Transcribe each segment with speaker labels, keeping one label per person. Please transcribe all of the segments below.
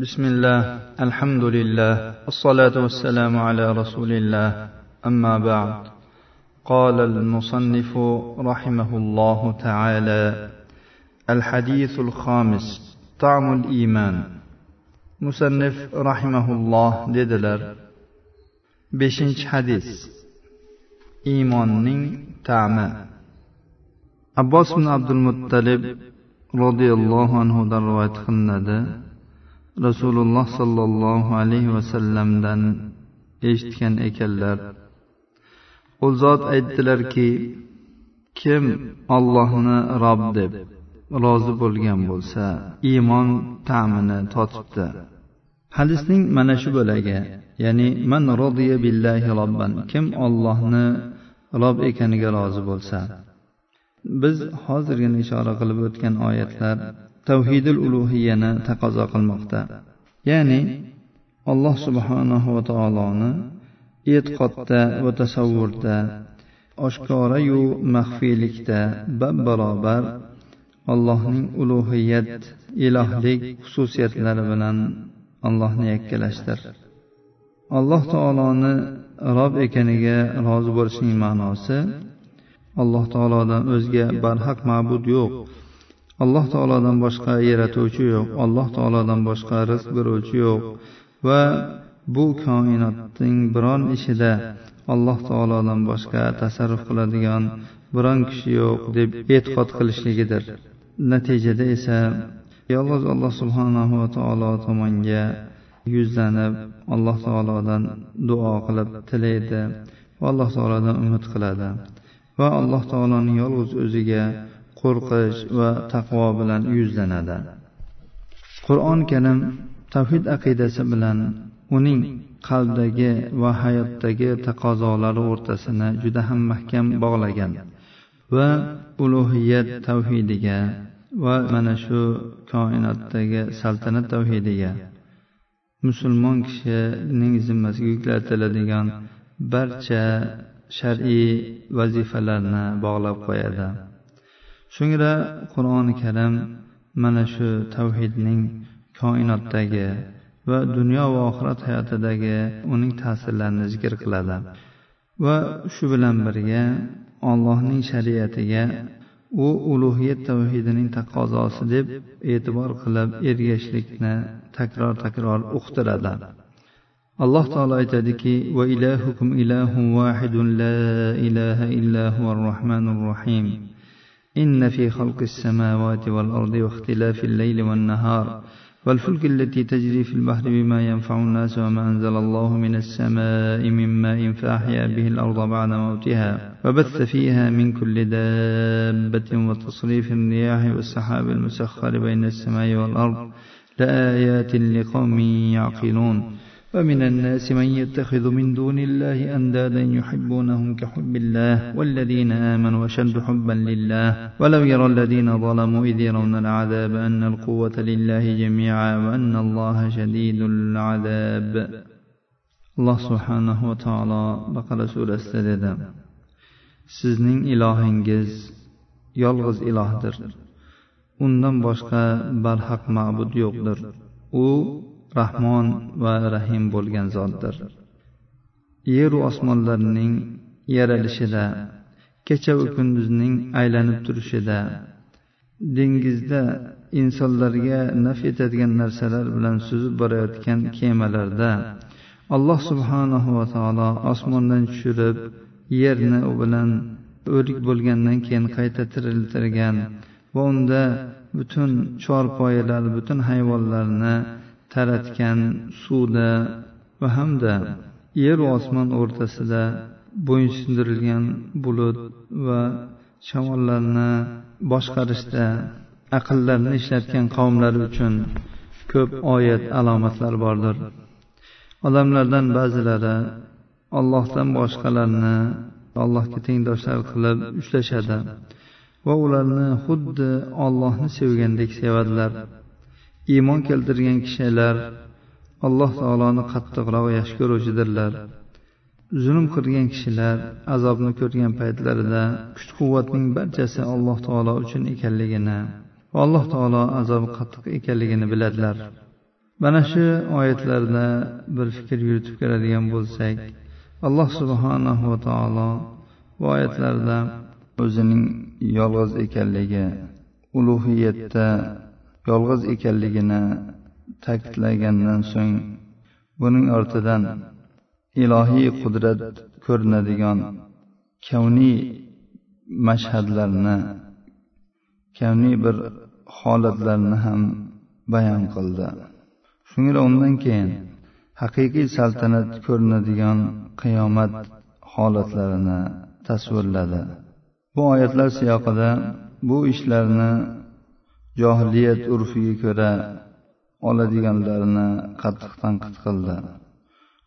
Speaker 1: بسم الله الحمد لله الصلاة والسلام على رسول الله أما بعد قال المصنف رحمه الله تعالى الحديث الخامس طعم الإيمان مصنف رحمه الله dedilar beshinchi hadis iymonning ta'mi abbos ibn abdul muttalib roziyallohu anhudan rivoyat qilinadi rasululloh sollallohu alayhi vasallamdan eshitgan ekanlar. U zot aytdilarki kim ollohni rob deb rozi bo'lgan bo'lsa iymon ta'mini totibdi. Hadisning mana shu bo'lagi ya'ni man rodiya billahi robban kim ollohni rob ekaniga rozi bo'lsa. Biz hozirgina ishora qilib o'tgan oyatlar tavhidul ulug'iyani taqozo qilmoqda. Ya'ni alloh subhanahu va taoloni e'tiqodda va tasavvurda oshkorayu maxfiylikda bab barobar allohning ulug'iyat ilohlik xususiyatlari bilan allohni yakkalashdir. Alloh taoloni rob ekaniga rozi bo'lishning ma'nosi alloh taolodan o'zga barhaq ma'bud yo'q. Alloh taolodan boshqa yaratuvchi yo'q alloh taolodan boshqa rizq beruvchi yo'q. Va bu koinotning biron ishida alloh taolodan boshqa tasarruf qiladigan biron kishi yo'q deb e'tiqod qilishligidir. Natijada esa yolg'iz alloh subhanahu va taolo tomonga yuzlanib alloh taolodan duo qilib tilaydi va alloh taolodan umid qiladi. Va alloh taoloning yolg'iz o'ziga qo'rqish va taqvo bilan yuzlanadi. Qur'oni karim tavhid aqidasi bilan uning qalbdagi va hayotdagi taqozolari o'rtasini juda ham mahkam bog'lagan va ulug'iyat tavhidiga va mana shu koinotdagi saltanat tavhidiga musulmon kishining zimmasiga yuklatiladigan barcha shar'iy vazifalarni bog'lab qo'yadi. So'ngra qur'oni karim mana shu tavhidning koinotdagi va dunyo va oxirat hayotidagi uning ta'sirlarini zikr qiladi. Va shu bilan birga allohning shariatiga u ulug'iyat tavhidining taqozosi deb e'tibor qilib ergashishlikni takror takror uqtiradi. Alloh taolo aytadiki va ilahukum ilahun vahidun la ilaha illa huvar rohmanur rohim إن في خلق السماوات والأرض واختلاف الليل والنهار والفلك التي تجري في البحر بما ينفع الناس وما أنزل الله من السماء من ماء فأحيا به الأرض بعد موتها وبث فيها من كل دابة وتصريف الرياح والسحاب المسخر بين السماء والأرض لآيات لقوم يعقلون ومن الناس من يتخذ من دون الله أندادا يحبونهم كحب الله والذين آمنوا أشد حبا لله ولو يرى الذين ظلموا إذ يرون العذاب أن القوة لله جميعا وأن الله شديد العذاب. الله سبحانه وتعالى بقرة سورة dedi sizning ilohingiz yolg'iz ilohdir undan boshqa barhaq ma'bud yo'qdir u rahmon va rahim bo'lgan zotdir. Yeru osmonlarning yaralishida kecha va kunduzning aylanib turishida dengizda insonlarga naf etadigan narsalar bilan suzib borayotgan kemalarda alloh subhanahu va taolo osmondan tushirib yerni u bilan o'lik bo'lgandan keyin qayta tiriltirgan va unda butun chorpoyalar butun hayvonlarni taratgan suvda va hamda yeru osmon o'rtasida bo'ysundirilgan bulut va shamollarni boshqarishda aqllarini ishlatgan qavmlar uchun ko'p oyat alomatlar bordir. Odamlardan ba'zilari ollohdan boshqalarni allohga tengdoshlar qilib ushlashadi va ularni xuddi ollohni sevgandek sevadilar. Iymon keltirgan kishilar alloh taoloni qattiqroq yaxshi ko'ruvchidirlar. Zulm qilgan kishilar azobni ko'rgan paytlarida kuch quvvatning barchasi alloh taolo uchun ekanligini va alloh taolo azobi qattiq ekanligini biladilar. Mana shu oyatlarda bir fikr yuritib keladigan bo'lsak alloh subhanahu va taolo bu oyatlarda o'zining yolg'iz ekanligi ulug'iyatda yolg'iz ekanligini ta'kidlagandan so'ng buning ortidan ilohiy qudrat ko'rinadigan kavniy mashhadlarni kavniy bir holatlarni ham bayon qildi. Shunga undan keyin haqiqiy saltanat ko'rinadigan qiyomat holatlarini tasvirladi. Bu oyatlar siyoqida bu ishlarni johiliyat urfiga ko'ra oladiganlarini qattiq tanqid qildi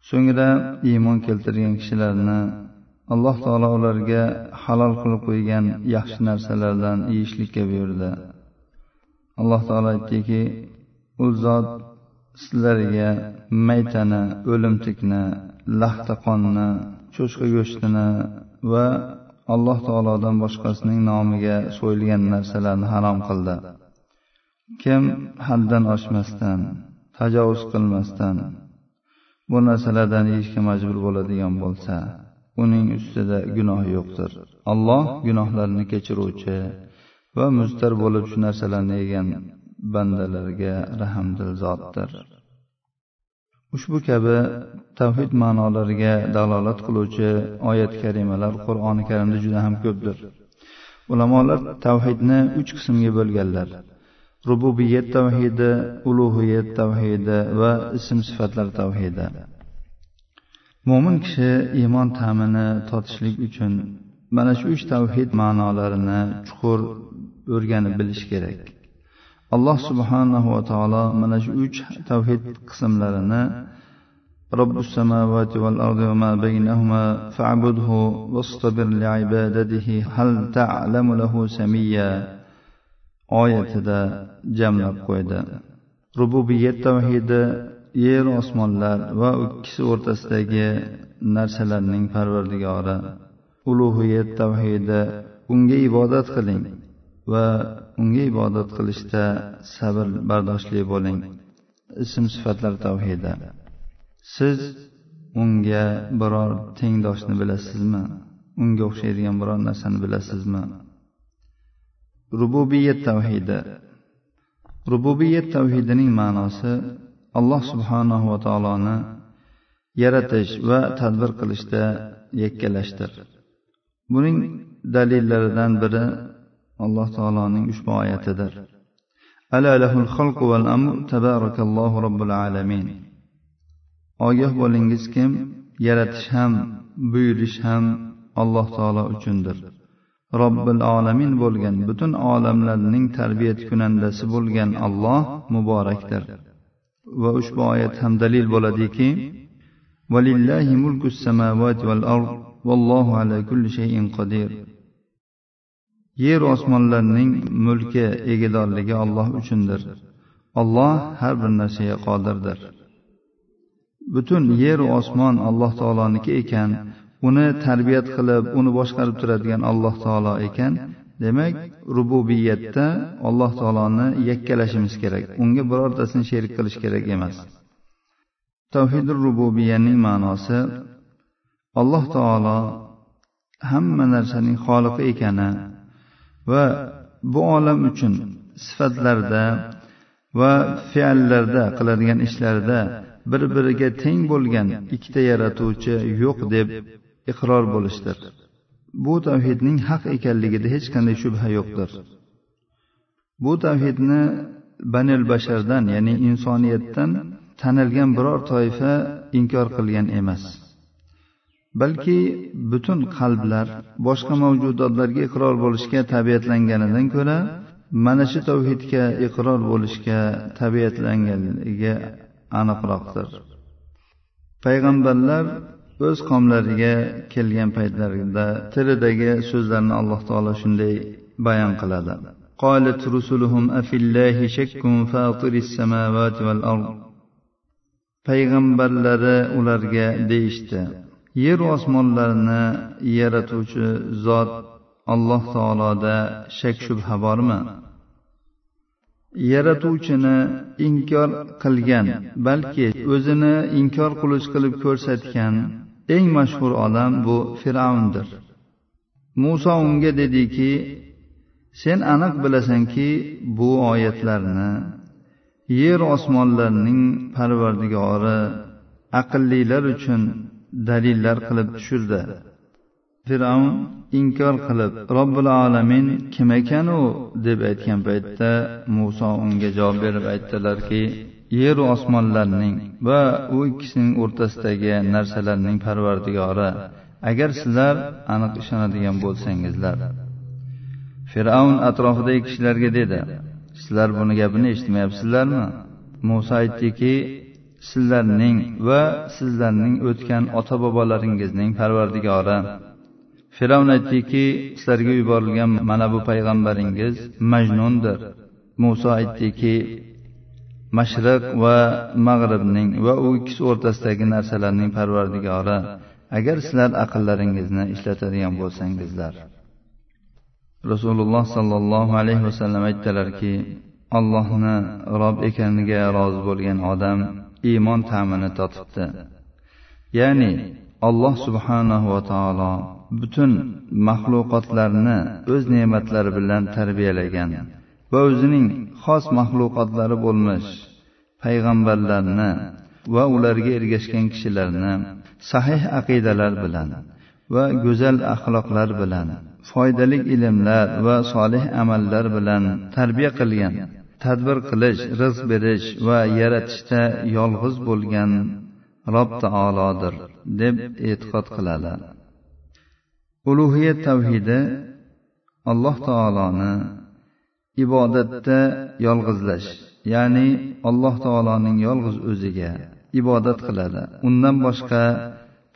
Speaker 1: so'ngra iymon keltirgan kishilarni alloh taolo ularga halol qilib qo'ygan yaxshi narsalardan yeyishlikka buyurdi. Alloh taolo aytdiki u zot sizlarga maytani o'limtikni laxta qonni cho'chqa go'shtini va alloh taolodan boshqasining nomiga so'yilgan narsalarni harom qildi. Kim haddan oshmasdan tajovuz qilmasdan bu narsalardan yeyishga majbur bo'ladigan bo'lsa uning ustida gunoh yo'qdir. Alloh gunohlarni kechiruvchi va mustar bo'lib shu narsalarni yegan bandalarga rahmdil zotdir. Ushbu kabi tavhid ma'nolariga dalolat qiluvchi oyat karimalar qur'oni karimda juda ham ko'pdir. Ulamolar tavhidni uch qismga bo'lganlar. rububiyat tavhidi ulug'iyat tavhidi va ism sifatlar tavhidi mo'min kishi iymon ta'mini totishlik uchun mana shu uch tavhid ma'nolarini chuqur o'rganib bilish kerak alloh subhanahu va taolo mana shu uch tavhid qismlarini رب السماوات والأرض وما بينهما فاعبده واصطبر لعبادته هل تعلم له سميا oyatida jamlab qo'ydi. Rububiyat tavhidi yer osmonlar va ikkisi o'rtasidagi narsalarning parvardigori. Ulug'iyat tavhidi unga ibodat qiling va unga ibodat qilishda sabr bardoshli bo'ling. Ism sifatlar tavhidi. Siz unga biror tengdoshni bilasizmi? Unga o'xshaydigan biror narsani bilasizmi? Rububiyat tavhidi. Rububiyat tavhidining ma'nosi alloh subhanahu va taoloni yaratish va tadbir qilishda yakkalashdir. Buning dalillaridan biri alloh taoloning ushbu oyatidir. Ala lahul xalqu val amr tabarakallohu robbil alamin. Ogoh bo'lingiz kim? Yaratish ham buyurish ham alloh taolo uchundir. robbil olamin bo'lgan butun olamlarning tarbiyat kunandasi bo'lgan olloh muborakdir va ushbu oyat ham dalil bo'ladiki ولله ملك السماوات والأرض والله على كل شيء قدير yer osmonlarning mulki egidorligi olloh uchundir olloh har bir narsaga qodirdir butun yer osmon alloh taoloniki ekan uni tarbiyat qilib uni boshqarib turadigan alloh taolo ekan demak rububiyatda alloh taoloni yakkalashimiz kerak unga birortasini sherik qilish kerak emas. Tavhidi rububiyaning ma'nosi alloh taolo hamma narsaning xoliqi ekani va bu olam uchun sifatlarda va fe'llarda qiladigan ishlarida bir biriga teng bo'lgan ikkita yaratuvchi yo'q deb iqror bo'lishdir. Bu tavhidning haq ekanligida hech qanday shubha yo'qdir. Bu tavhidni banil bashardan ya'ni insoniyatdan tanilgan biror toifa inkor qilgan emas. Balki butun qalblar boshqa mavjudotlarga iqror bo'lishga tabiatlanganidan ko'ra mana shu tavhidga iqror bo'lishga tabiatlanganligi aniqroqdir. Payg'ambarlar o'z qavmlariga kelgan paytlarida tilidagi so'zlarni alloh taolo shunday bayon qiladi قالت رسلهم أفي الله شك فاطر السماوات والأرض payg'ambarlari ularga deyishdi yer osmonlarni yaratuvchi zot alloh taoloda shak shubha bormi yaratuvchini inkor qilgan balki o'zini inkor qiluvchi qilib ko'rsatgan eng mashhur odam bu fir'avndir. Muso unga dediki sen aniq bilasanki bu oyatlarni yer osmonlarning parvardigori aqllilar uchun dalillar qilib tushirdi. Fir'avn inkor qilib robbil alamin kim ekan u? deb aytgan paytda muso unga javob berib aytdilarki yeru osmonlarning va u ikkisining o'rtasidagi narsalarning parvardigori. Agar sizlar aniq ishonadigan bo'lsangizlar. Fir'avn atrofidagi kishilarga dedi sizlar buni gapini eshitmayapsizlarmi? Muso aytdiki sizlarning va sizlarning o'tgan ota bobolaringizning parvardigori. Fir'avn aytdiki sizlarga yuborilgan mana bu payg'ambaringiz majnundir. Muso aytdiki mashriq va mag'ribning va u ikkisi o'rtasidagi narsalarning parvardigori. Agar sizlar aqllaringizni ishlatadigan bo'lsangizlar. Rasululloh sollallohu alayhi vasallam aytdilarki allohni rob ekaniga rozi bo'lgan odam iymon ta'mini totibdi. Ya'ni alloh subhanahu va taolo butun maxluqotlarni o'z ne'matlari bilan tarbiyalagan. Va o'zining xos maxluqotlari bo'lmish payg'ambarlarni va ularga ergashgan kishilarni sahih aqidalar bilan va go'zal axloqlar bilan foydali ilmlar va solih amallar bilan tarbiya qilgan tadbir qilish rizq berish va yaratishda yolg'iz bo'lgan rob taolodir deb e'tiqod qiladi. Ulug'iyat tavhidi alloh taoloni ibodatda yolg'izlash ya'ni alloh taoloning yolg'iz o'ziga ibodat qiladi. Undan boshqa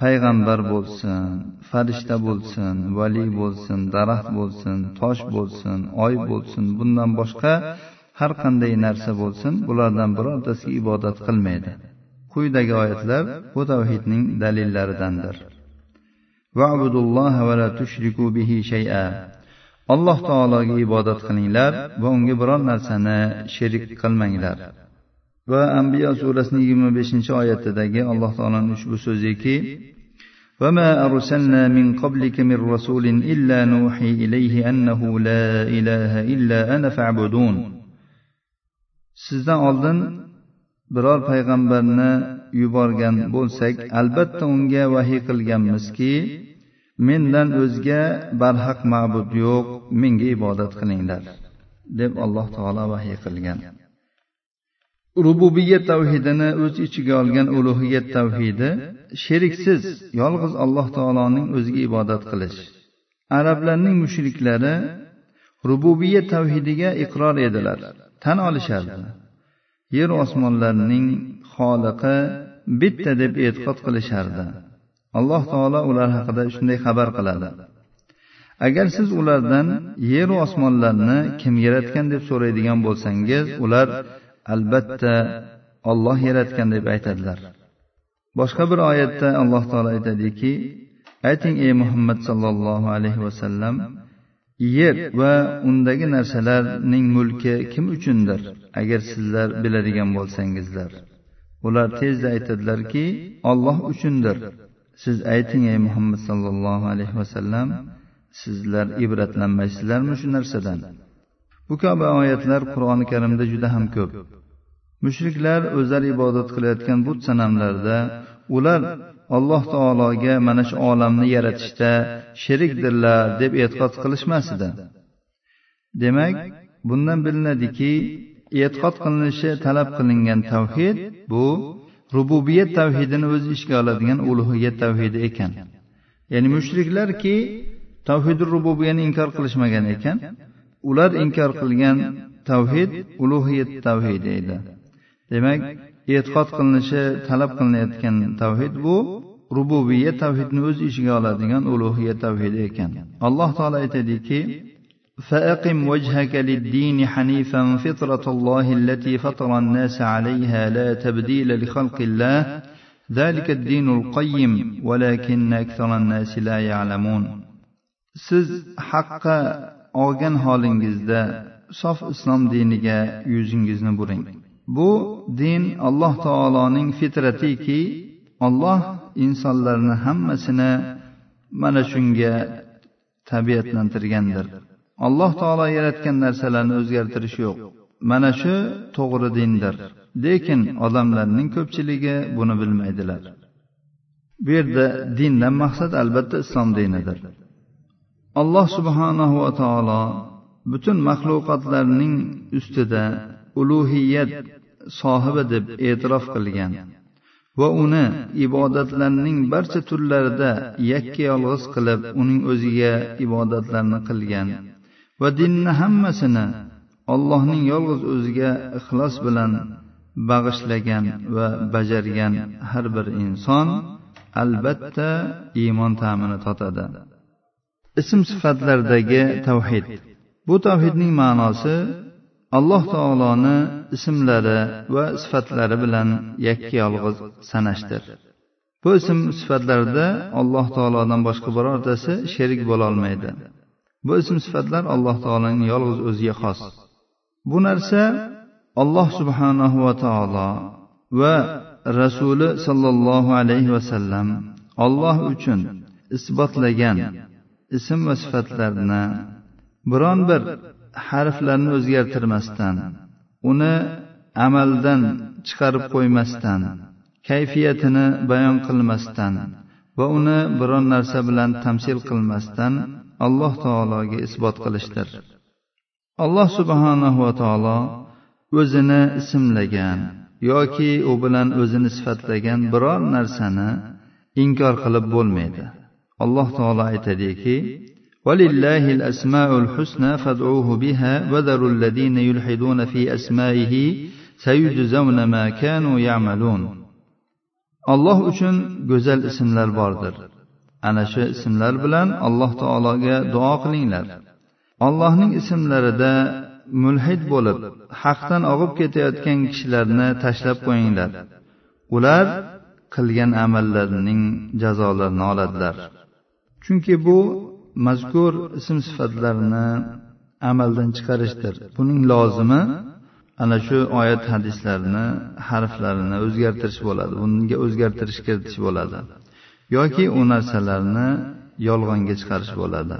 Speaker 1: payg'ambar bo'lsin farishta bo'lsin valiy bo'lsin daraxt bo'lsin tosh bo'lsin oy bo'lsin bundan boshqa har qanday narsa bo'lsin bulardan birortasiga ibodat qilmaydi. Quyidagi oyatlar bu tavhidning dalillaridandir. alloh taologa ibodat qilinglar va unga biror narsani sherik qilmanglar va ambiyo surasining yigirma beshinchi oyatidagi alloh taoloning ushbu so'ziki وما أرسلنا من قبلك من رسول إلا نوحي إليه أنه لا إله إلا أنا فاعبدون sizdan oldin biror payg'ambarni yuborgan bo'lsak albatta unga vahiy qilganmizki mendan o'zga barhaq ma'bud yo'q menga ibodat qilinglar deb alloh taolo vahiy qilgan. Rububiyat tavhidini o'z ichiga olgan ulug'iyat tavhidi sheriksiz yolg'iz alloh taoloning o'ziga ibodat qilish. Arablarning mushriklari rububiyat tavhidiga iqror edilar tan olishardi. Yer osmonlarning xoliqi bitta deb e'tiqod qilishardi. Alloh taolo ular haqida shunday xabar qiladi. Agar siz ulardan yeru osmonlarni kim yaratgan deb so'raydigan bo'lsangiz ular albatta olloh yaratgan deb aytadilar. Boshqa bir oyatda alloh taolo aytadiki ayting ey muhammad sollallohu alayhi vasallam yer va undagi narsalarning mulki kim uchundir agar sizlar biladigan bo'lsangizlar? Ular tezda aytadilarki olloh uchundir. Siz ayting ey muhammad sollallohu alayhi vasallam sizlar ibratlanmaysizlarmi shu narsadan? Bu kabi oyatlar qur'oni karimda juda ham ko'p. Mushriklar o'zlari ibodat qilayotgan but sanamlarda ular alloh taologa mana shu olamni yaratishda sherikdirlar deb e'tiqod qilishmas edi demak bundan bilinadiki e'tiqod qilinishi talab qilingan tavhid bu rububiyat tavhidini o'z ichiga oladigan ulug'iyat tavhidi ekan. Ya'ni mushriklarki tavhidi rububiyani inkor qilishmagan ekan ular inkor qilgan tavhid ulug'iyat tavhidi edi. Demak e'tiqod qilinishi talab qilinayotgan tavhid bu rububiyat tavhidni o'z ichiga oladigan ulug'iyat tavhidi ekan. Alloh taolo aytadiki فأقم وجهك للدين حنيفا فطرة الله التي فطر الناس عليها لا تبديل لخلق الله ذلك الدين القيم ولكن أكثر الناس لا يعلمون siz haqqa olgan holingizda sof islom diniga yuzingizni buring bu din alloh taoloning fitratiki olloh insonlarni hammasini mana shunga tabiatlantirgandir Alloh taolo yaratgan narsalarni o'zgartirish yo'q. Mana shu to'g'ri dindir. Lekin odamlarning ko'pchiligi buni bilmaydilar. Bu yerda dindan maqsad albatta islom dinidir. Alloh subhanahu va taolo butun maxluqotlarning ustida ulug'iyat sohibi deb e'tirof qilgan va uni ibodatlarning barcha turlarida yakka yolg'iz qilib uning o'ziga ibodatlarni qilgan. Va dinni hammasini allohning yolg'iz o'ziga ixlos bilan bag'ishlagan va bajargan har bir inson albatta iymon ta'mini totadi. Ism sifatlardagi tavhid. Bu tavhidning ma'nosi alloh taoloni ismlari va sifatlari bilan yakka yolg'iz sanashdir. Bu ism sifatlarda alloh taolodan boshqa birortasi sherik bo'lolmaydi bu ism sifatlar alloh taoloning yolg'iz o'ziga xos. Bu narsa alloh subhanahu va taolo va rasuli sollallohu alayhi vasallam olloh uchun isbotlagan ism va sifatlarni biron bir harflarni o'zgartirmasdan uni amaldan chiqarib qo'ymasdan kayfiyatini bayon qilmasdan va uni biron narsa bilan tamsil qilmasdan alloh taologa isbot qilishdir alloh subhanahu va taolo o'zini ismlagan yoki u bilan o'zini sifatlagan biror narsani inkor qilib bo'lmaydi alloh taolo aytadiki ولله الأسماء الحسنى فادعوه بها وذروا الذين يلحدون في أسمائه سيجزون ما كانوا يعملون alloh uchun go'zal ismlar bordir Ana shu ismlar bilan alloh taologa duo qilinglar. Allohning ismlarida mulhid bo'lib haqdan og'ib ketayotgan kishilarni tashlab qo'yinglar. Ular qilgan amallarining jazolarini oladilar. Chunki bu mazkur ism sifatlarni amaldan chiqarishdir. Buning lozimi ana shu oyat hadislarni harflarini o'zgartirish bo'ladi. Bunga o'zgartirish kiritish bo'ladi. Yoki u narsalarni yolg'onga chiqarish bo'ladi.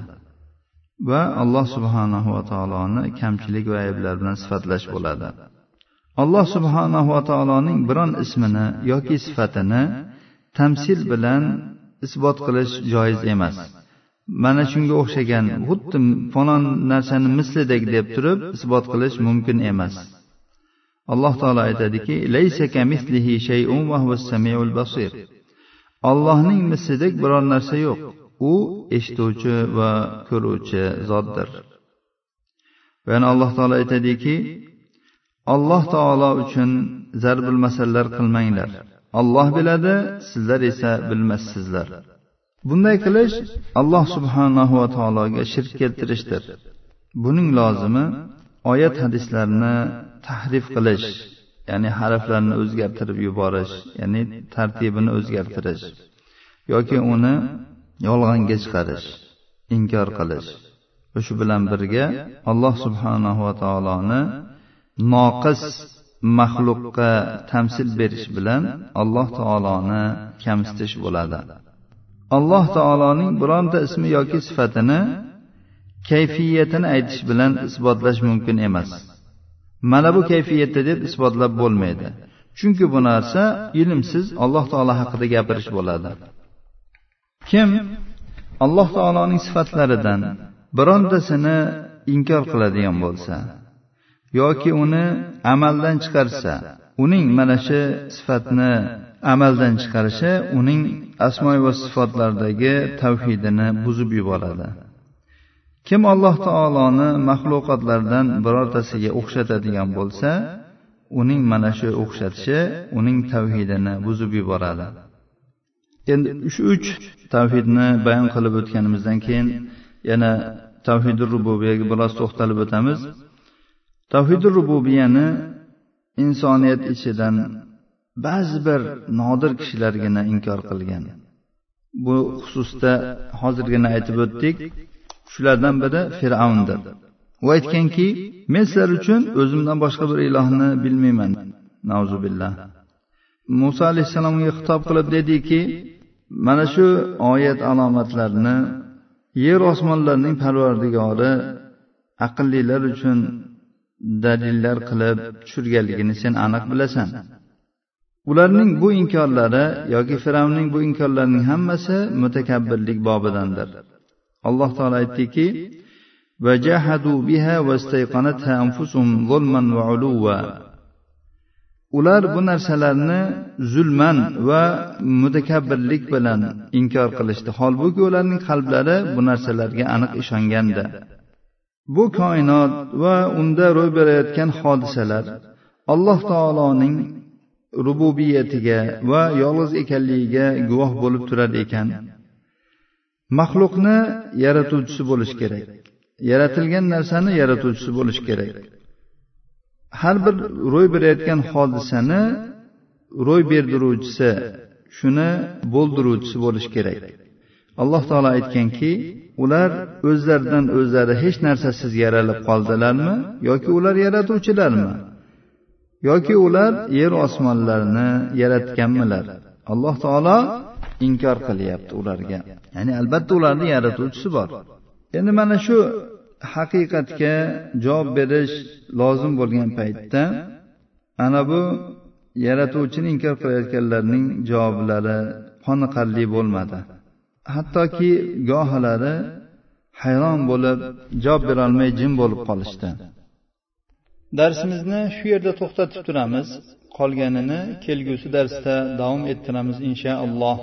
Speaker 1: Va alloh subhanahu va taoloni kamchilik va ayblar bilan sifatlash bo'ladi. Alloh subhanahu va taoloning biron ismini yoki sifatini tamsil bilan isbot qilish joiz emas. Mana shunga o'xshagan xuddi falon narsani mislidek deb turib isbot qilish mumkin emas. Alloh taolo aytadiki allohning mislidek biror narsa yo'q. U eshituvchi va ko'ruvchi zotdir. Va yana alloh taolo aytadiki alloh taolo uchun zarbil masallar qilmanglar. Olloh biladi sizlar esa bilmassizlar. Bunday qilish alloh subhanahu va taologa shirk keltirishdir. Buning lozimi oyat hadislarni tahrif qilish. Ya'ni harflarni o'zgartirib yuborish ya'ni tartibini o'zgartirish yoki uni yolg'onga chiqarish inkor qilish. Va shu bilan birga alloh subhanahu va taoloni noqis maxluqqa tamsil berish bilan alloh taoloni kamsitish bo'ladi. Alloh taoloning bironta ismi yoki sifatini kayfiyatini aytish bilan isbotlash mumkin emas. Mana bu kayfiyatda deb isbotlab bo'lmaydi. chunki bu narsa ilmsiz alloh taolo haqida gapirish bo'ladi. kim alloh taoloning sifatlaridan birontasini inkor qiladigan bo'lsa yoki uni amaldan chiqarsa uning mana shu sifatni amaldan chiqarishi uning asmo va sifatlardagi tavhidini buzib yuboradi kim alloh taoloni maxluqotlardan birortasiga o'xshatadigan bo'lsa uning mana shu o'xshatishi uning tavhidini buzib yuboradi. Endi shu uch tavhidni bayon qilib o'tganimizdan keyin yana tavhidi rububiyaga biroz to'xtalib o'tamiz. Tavhidi rububiyani insoniyat ichidan ba'zi bir nodir kishilargina inkor qilgan. Bu xususda hozirgina aytib o'tdik shulardan biri fir'avndir. U aytganki men sizlar uchun o'zimdan boshqa bir ilohni bilmayman. Billah. Muso alayhissalomga xitob qilib dediki mana shu oyat alomatlarini yer osmonlarning parvardigori aqllilar uchun dalillar qilib tushirganligini sen aniq bilasan. Ularning bu inkorlari yoki fir'avnning bu inkorlarining hammasi mutakabbirlik bobidandir. Alloh taolo aytdiki ular bu narsalarni zulman va mutakabbirlik bilan inkor qilishdi. Holbuki ularning qalblari bu narsalarga aniq ishongandi. Bu koinot va unda ro'y berayotgan hodisalar alloh taoloning rububiyatiga va yolg'iz ekanligiga guvoh bo'lib turar ekan. Maxluqni yaratuvchisi bo'lish kerak. Yaratilgan narsani yaratuvchisi bo'lish kerak. Har bir ro'y berayotgan hodisani ro'y berdiruvchisi shuni bo'ldiruvchisi bo'lishi kerak. Alloh taolo aytganki ular o'zlaridan o'zlari hech narsasiz yaralib qoldilarmi yoki ular yaratuvchilarmi? Yoki ular yer osmonlarni yaratganmilar? Alloh taolo inkor qilyapti ularga. Ya'ni albatta ularni yaratuvchisi bor. Endi mana shu haqiqatga javob berish lozim bo'lgan paytda ana bu yaratuvchini inkor qilayotganlarning javoblari qoniqarli bo'lmadi. Hattoki gohilari hayron bo'lib javob berolmay jim bo'lib qolishdi. Darsimizni shu yerda to'xtatib turamiz. Qolganini kelgusi darsda davom ettiramiz inshaalloh